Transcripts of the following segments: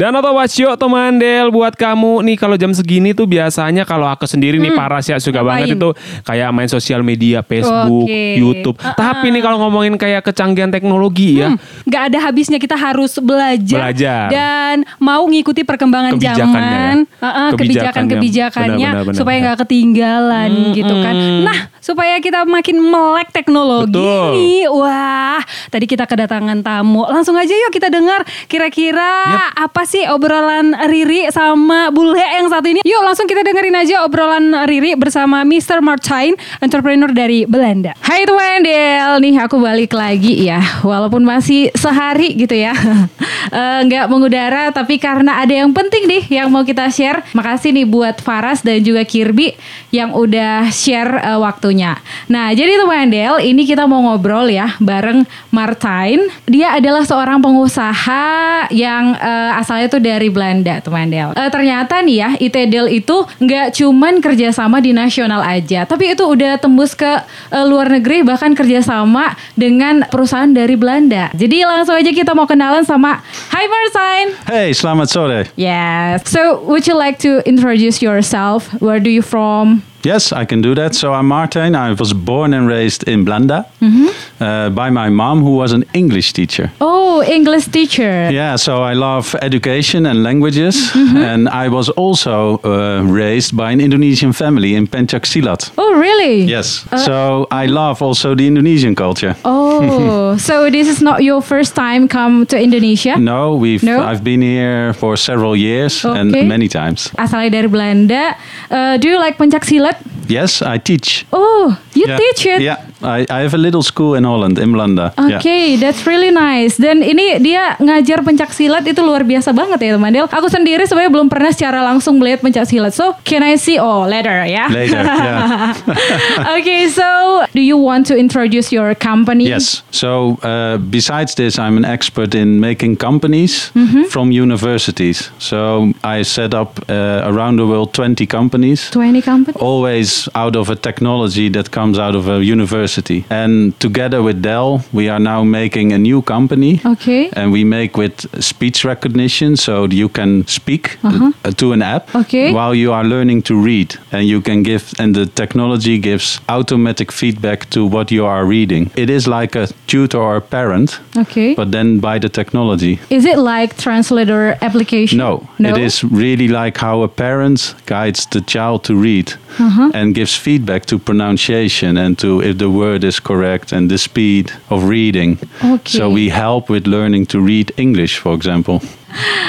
Dan atau yuk teman Del buat kamu nih kalau jam segini tuh biasanya kalau aku sendiri nih paras ya suka Ngapain? banget itu kayak main sosial media Facebook, Oke. YouTube. Tapi nih kalau ngomongin kayak kecanggihan teknologi ya, nggak ada habisnya kita harus belajar, Belajar. dan mau ngikuti perkembangan zaman, ya. Kebijakannya. kebijakan-kebijakannya Benar, benar, supaya nggak ketinggalan gitu kan. Nah, supaya kita makin melek teknologi Betul. nih, wah, tadi kita kedatangan tamu. Langsung aja yuk kita dengar kira-kira apa sih obrolan Riri sama Bule yang satu ini. Yuk langsung kita dengerin aja obrolan Riri bersama Mr. Martijn, entrepreneur dari Belanda. Hai teman Del, nih aku balik lagi ya, walaupun masih sehari gitu ya, Eh, nggak mengudara, tapi karena ada yang penting nih yang mau kita share. Makasih nih buat Faras dan juga Kirby yang udah share eh, waktunya. Nah, jadi teman Del, ini kita mau ngobrol ya bareng Martijn. Dia adalah seorang pengusaha yang eh, asalnya tuh dari Belanda, teman Del. Eh, ternyata nih ya, ITDL itu nggak cuman kerjasama di nasional aja, tapi itu udah tembus ke eh, luar negeri bahkan kerjasama dengan perusahaan dari Belanda. Jadi langsung aja kita mau kenalan sama Hi Martijn. Hey, selamat sore. Yes. So would you like to introduce yourself? Where do you from? Yes, I can do that. So I'm Martijn. I was born and raised in Blanda Mm-hmm. uh, by my mom, who was an English teacher. Oh, English teacher. Yeah, so I love education and languages. Mm-hmm. And I was also uh, raised by an Indonesian family in Pencak Silat. Oh, really? Yes. so I love also the Indonesian culture. Oh, so this is not your first time come to Indonesia? No, we've No? I've been here for several years and many times. Asalnya dari Belanda. Uh, do you like pencak silat? Yes, I teach. Oh, you Yeah. teach it? Yeah, I, I have a little school in Holland, in Blanda. Oke, Yeah. that's really nice. Dan ini dia ngajar pencak silat itu luar biasa banget ya teman Del. Aku sendiri sebenarnya belum pernah secara langsung melihat pencak silat. So, can I see? Oh, later ya. Later, yeah. okay, so do you want to introduce your company? Yes. So uh, besides this, I'm an expert in making companies Mm-hmm. from universities. So I set up uh, around the world 20 companies. 20 companies? Always out of a technology that comes out of a university. And together with Del, we are now making a new company. Okay. And we make with speech recognition, so you can speak uh, to an app Uh-huh. Okay. while you are learning to read, and you can give, and the technology gives automatic feedback to what you are reading. It is like a tutor or a parent, Okay. but then by the technology. Is it like translator application? No, no? it is really like how a parent guides the child to read Uh-huh. and gives feedback to pronunciation and to if the word is correct and the speed of reading. Okay. So we help with learning to read English, for example.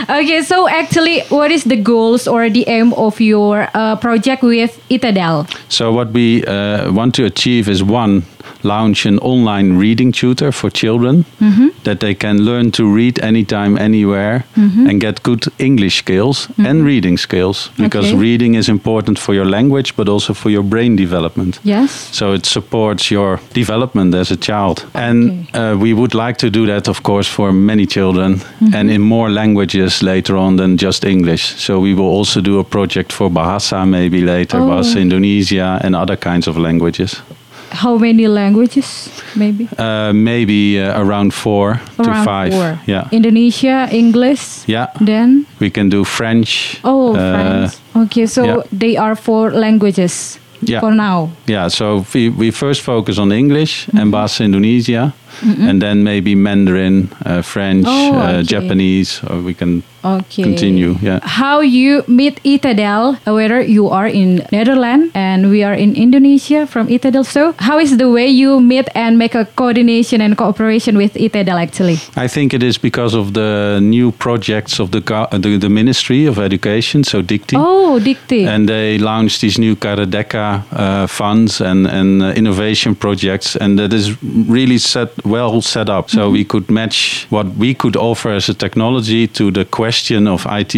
Okay, so actually, what is the goals or the aim of your uh, project with IT Del? So what we uh, want to achieve is one, launch an online reading tutor for children mm-hmm. that they can learn to read anytime, anywhere, mm-hmm. and get good English skills mm-hmm. and reading skills because Okay. reading is important for your language, but also for your brain development. Yes. So it supports your development as a child. And uh, we would like to do that, of course, for many children and in more languages later on than just English. So we will also do a project for Bahasa maybe later, Oh. Bahasa Indonesia and other kinds of languages. How many languages, maybe? Uh, maybe uh, around four to five. four. Yeah. Indonesia, English. Yeah. Then We can do French. oh, uh, French. Okay, so yeah. they are four languages Yeah. for now. Yeah, so we, we first focus on English Mm-hmm. and Bahasa Indonesia, and then maybe Mandarin, uh, French, Oh, uh. Japanese, or we can Okay. continue. Yeah. How you meet IT Del, uh, whether you are in Netherlands and we are in Indonesia from IT Del. So how is the way you meet and make a coordination and cooperation with IT Del actually? I think it is because of the new projects of the uh, the, the Ministry of Education, so Dikti. Oh, Dikti. And they launched these new Kedaireka uh, funds and, and uh, innovation projects, and that is really set well set up. So we could match what we could offer as a technology to the question of IT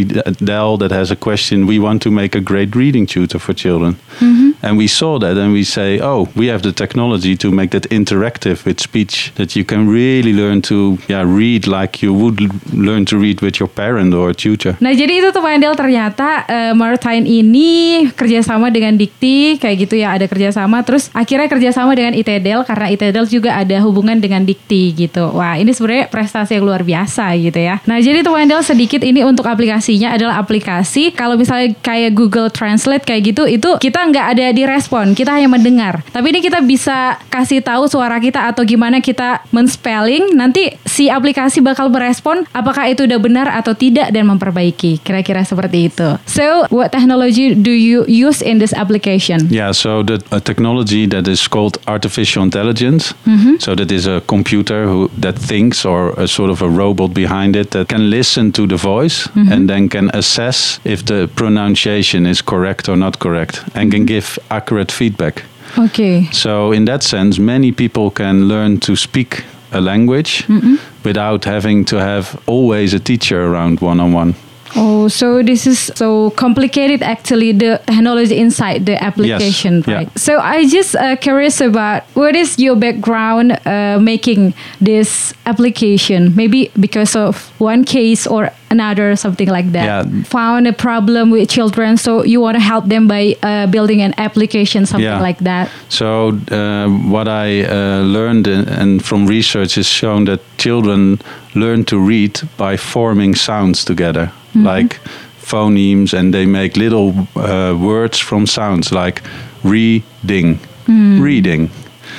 Del that has a question. We want to make a great reading tutor for children, mm-hmm. And we saw that and we say, oh, we have the technology to make that interactive with speech that you can really learn to yeah, read like you would learn to read with your parent or tutor. Nah jadi itu tuh Wendel ternyata uh, Martine ini kerjasama dengan Dikti kayak gitu ya ada kerjasama terus akhirnya kerjasama dengan ITDL karena ITDL juga ada hubungan dengan Dikti gitu. Wah ini sebenarnya prestasi yang luar biasa gitu ya. Nah jadi tuh Wendel sedikit ini untuk aplikasinya adalah aplikasi kalau misalnya kayak Google Translate kayak gitu itu kita nggak ada di respon kita hanya mendengar. Tapi ini kita bisa kasih tahu suara kita atau gimana kita men-spelling nanti si aplikasi bakal merespon apakah itu udah benar atau tidak dan memperbaiki. Kira-kira seperti itu. So, what technology do you use in this application? Yeah, so the technology that is called artificial intelligence. So that is a computer who that thinks or a sort of a robot behind it that can listen to the voice and then can assess if the pronunciation is correct or not correct and can give accurate feedback. Okay. So in that sense, many people can learn to speak a language mm-hmm. without having to have always a teacher around one on one. Oh, so this is so complicated actually the technology inside the application, yeah. right? So I just uh, curious about what is your background uh, making this application? Maybe because of one case or another, something like that. Yeah. Found a problem with children, so you want to help them by uh, building an application, something Yeah. like that. So uh, what I uh, learned in, and from research is shown that children learn to read by forming sounds together, Mm-hmm. like phonemes, and they make little uh, words from sounds like reading, mm. reading.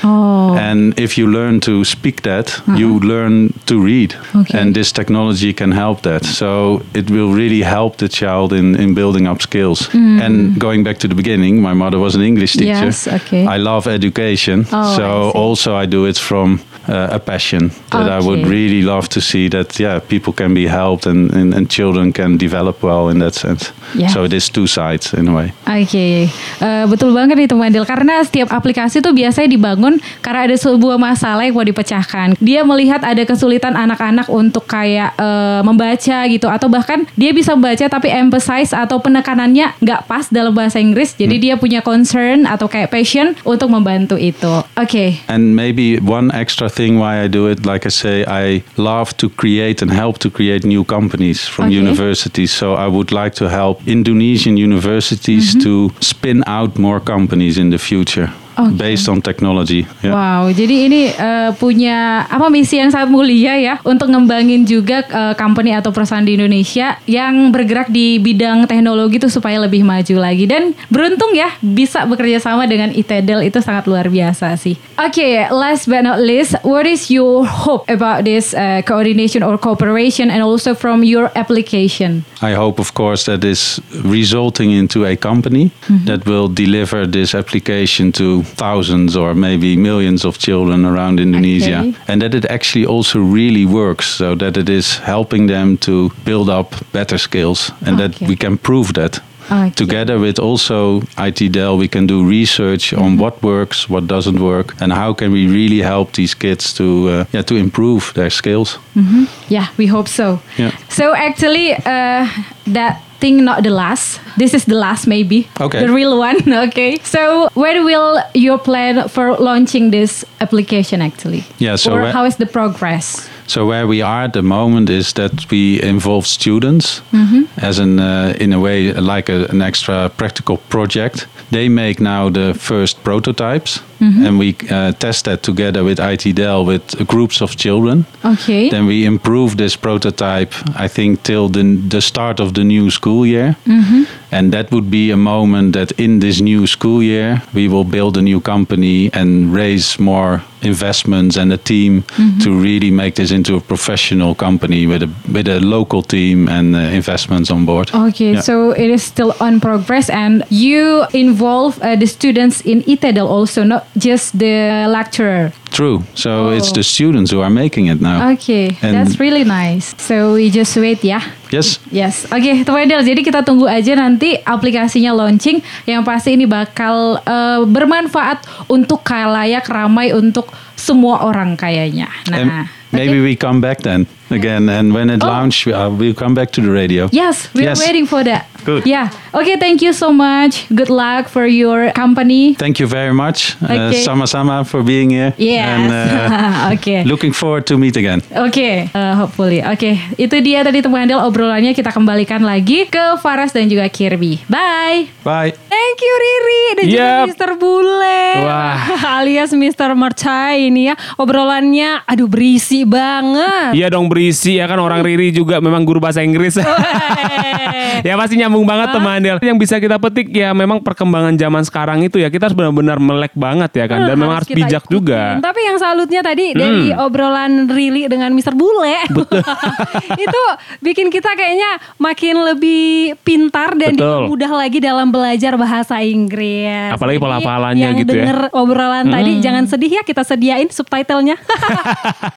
Oh, And if you learn to speak that, uh-huh. you learn to read. Okay. And this technology can help that. So it will really help the child in, in building up skills. Mm. And going back to the beginning, my mother was an English teacher. Yes, okay. I love education. Oh, so I also I do it from uh, a passion that I would Okay. really love to see that, yeah, people can be helped and, and, and children can develop well in that sense. Yeah. So it is two sides in a way. Oke, Eh, betul banget nih teman Del karena setiap aplikasi tuh biasanya dibangun karena ada sebuah masalah yang mau dipecahkan. Dia melihat ada kesulitan anak-anak untuk kayak eh, membaca gitu atau bahkan dia bisa membaca tapi emphasize atau penekanannya nggak pas dalam bahasa Inggris. Jadi dia punya concern atau kayak passion untuk membantu itu. Oke. And maybe one extra thing why I do it, like I say, I love to create and help to create new companies from Okay. universities. So I would like to help Indonesian universities mm-hmm. to spin out more companies in the future Okay. based on technology. Yeah. Wow, jadi ini eh, punya apa misi yang sangat mulia ya untuk ngembangin juga eh, company atau perusahaan di Indonesia yang bergerak di bidang teknologi itu supaya lebih maju lagi dan beruntung ya bisa bekerja sama dengan ITEDL itu sangat luar biasa sih. Oke, last but not least, what is your hope about this eh, coordination or cooperation and also from your application? I hope, of course, that is resulting into a company that will deliver this application to thousands or maybe millions of children around Indonesia, Okay. and that it actually also really works, so that it is helping them to build up better skills, and that we can prove that. Okay. Together with also IT Del, we can do research on what works, what doesn't work, and how can we really help these kids to uh, yeah to improve their skills. Yeah, we hope so. Yeah. So actually, uh, that thing not the last. This is the last, maybe. Okay. The real one. okay. So when will your plan for launching this application actually? Yeah, so or whe- how is the progress? So where we are at the moment is that we involve students as an uh, in a way like a, an extra practical project. They make now the first prototypes, and we uh, test that together with IT Del with groups of children. Okay. Then we improve this prototype, I think, till the, the start of the new school year. Mhm. And that would be a moment that in this new school year, we will build a new company and raise more investments and a team to really make this into a professional company with a, with a local team and uh, investments on board. Okay, Yeah. so it is still on progress, and you involve uh, the students in IT Del also, not just the lecturer. True. So it's Oh. the students who are making it now. Okay, And- that's really nice. So we just wait ya. Yes. Yes, oke teman Del. Jadi kita tunggu aja nanti aplikasinya launching. Yang pasti ini bakal eh, bermanfaat untuk kalayak ramai untuk semua orang kayaknya. And Nah, maybe we come back then again. And when it Oh. launch, uh, we'll come back to the radio. Yes, we're Yes. waiting for that. Good. Yeah. Okay, thank you so much. Good luck for your company. Thank you very much, uh, Okay. Sama-sama, for being here. Yes. And uh, Oke. looking forward to meet again. Oke, uh, hopefully. Oke, itu dia tadi teman Andel obrolannya kita kembalikan lagi ke Faras dan juga Kirby. Bye. Bye. Thank you Riri dan juga Yep. Mr. Bule Wah. alias Mr. Mercai ini ya obrolannya aduh berisi banget. Iya dong berisi ya kan orang Riri juga memang guru bahasa Inggris. ya pasti nyambung banget teman Del. Yang bisa kita petik ya memang perkembangan zaman sekarang itu ya kita harus benar-benar melek banget ya kan dan memang harus bijak ikutin. juga. Hmm. Tapi yang salutnya tadi dari obrolan Rili dengan Mr. Bule itu bikin kita kayaknya makin lebih pintar dan Betul. mudah lagi dalam belajar bahasa Inggris. Apalagi yang gitu ya. denger obrolan tadi jangan sedih ya kita sediain subtitlenya.